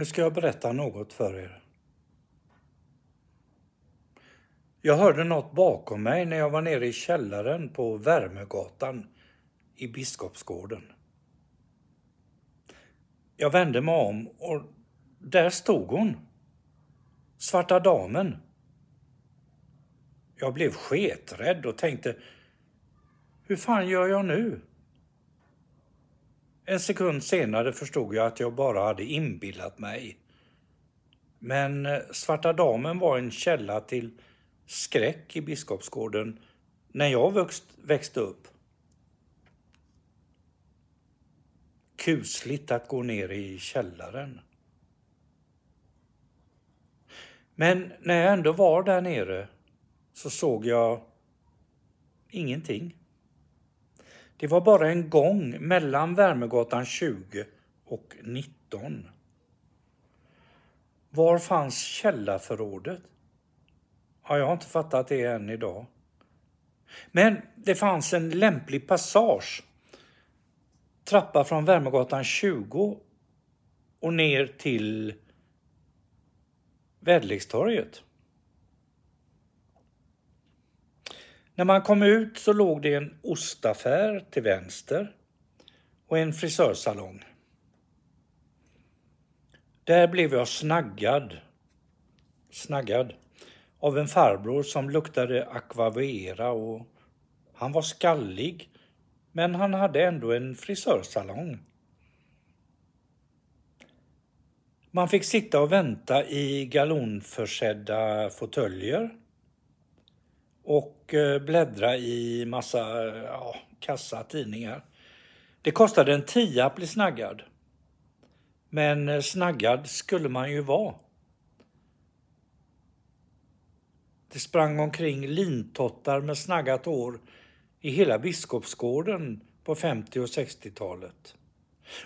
Nu ska jag berätta något för er. Jag hörde något bakom mig när jag var nere i källaren på Värmegatan i Biskopsgården. Jag vände mig om och där stod hon. Svarta damen. Jag blev sketrädd och tänkte, hur fan gör jag nu? En sekund senare förstod jag att jag bara hade inbillat mig. Men eh, Svarta Damen var en källa till skräck i Biskopsgården när jag växt, växte upp. Kusligt att gå ner i källaren. Men när jag ändå var där nere så såg jag ingenting. Det var bara en gång mellan Värmegatan 20 och 19. Var fanns källarförrådet? Ja, jag har inte fattat det än idag. Men det fanns en lämplig passage. Trappa från Värmegatan 20 och ner till Väderlekstorget. När man kom ut så låg det en ostaffär till vänster och en frisörsalong. Där blev jag snaggad, snaggad av en farbror som luktade aquavera och han var skallig men han hade ändå en frisörsalong. Man fick sitta och vänta i galonförsedda fåtöljer och eh, bläddra i massa eh, ja, kassa tidningar. Det kostade en tia att bli snaggad. Men eh, snaggad skulle man ju vara. Det sprang omkring lintottar med snaggat hår i hela Biskopsgården på 50 och 60-talet.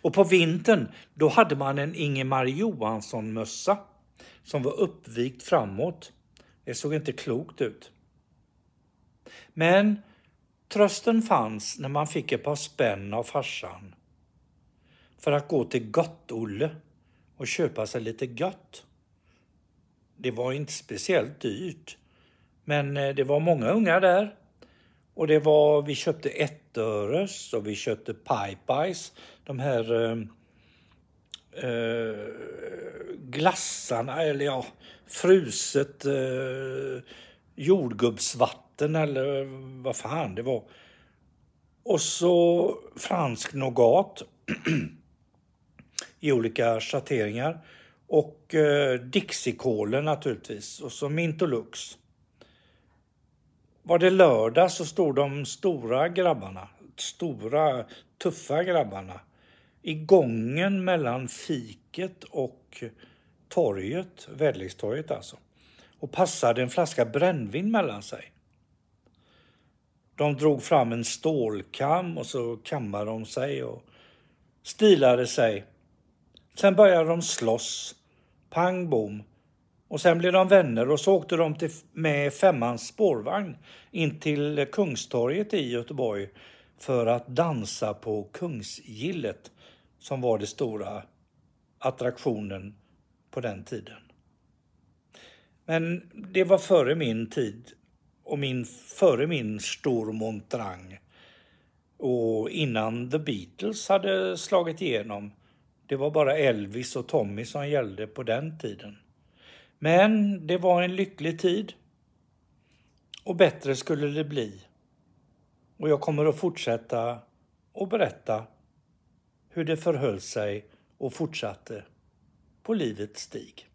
Och på vintern, då hade man en Ingemar Johansson-mössa som var uppvikt framåt. Det såg inte klokt ut. Men trösten fanns när man fick ett par spänn av farsan för att gå till Gott-Olle och köpa sig lite gött. Det var inte speciellt dyrt, men eh, det var många unga där. Och det var, vi köpte ettöres och vi köpte pipe de här eh, eh, glassarna, eller ja, fruset eh, jordgubbsvatten eller vad fan det var. Och så fransk nougat i olika schatteringar. Och eh, Dixiekolen naturligtvis. Och så Mintolux. Var det lördag så stod de stora grabbarna, stora tuffa grabbarna i gången mellan fiket och torget, Väderlekstorget alltså och passade en flaska brännvin mellan sig. De drog fram en stålkam och så kammade de sig och stilade sig. Sen började de slåss. Pang bom. Och sen blev de vänner och så åkte de till, med femmans spårvagn in till Kungstorget i Göteborg för att dansa på Kungsgillet som var den stora attraktionen på den tiden. Men det var före min tid och min, före min stor montrang. Och innan The Beatles hade slagit igenom. Det var bara Elvis och Tommy som gällde på den tiden. Men det var en lycklig tid. Och bättre skulle det bli. Och jag kommer att fortsätta och berätta hur det förhöll sig och fortsatte på livets stig.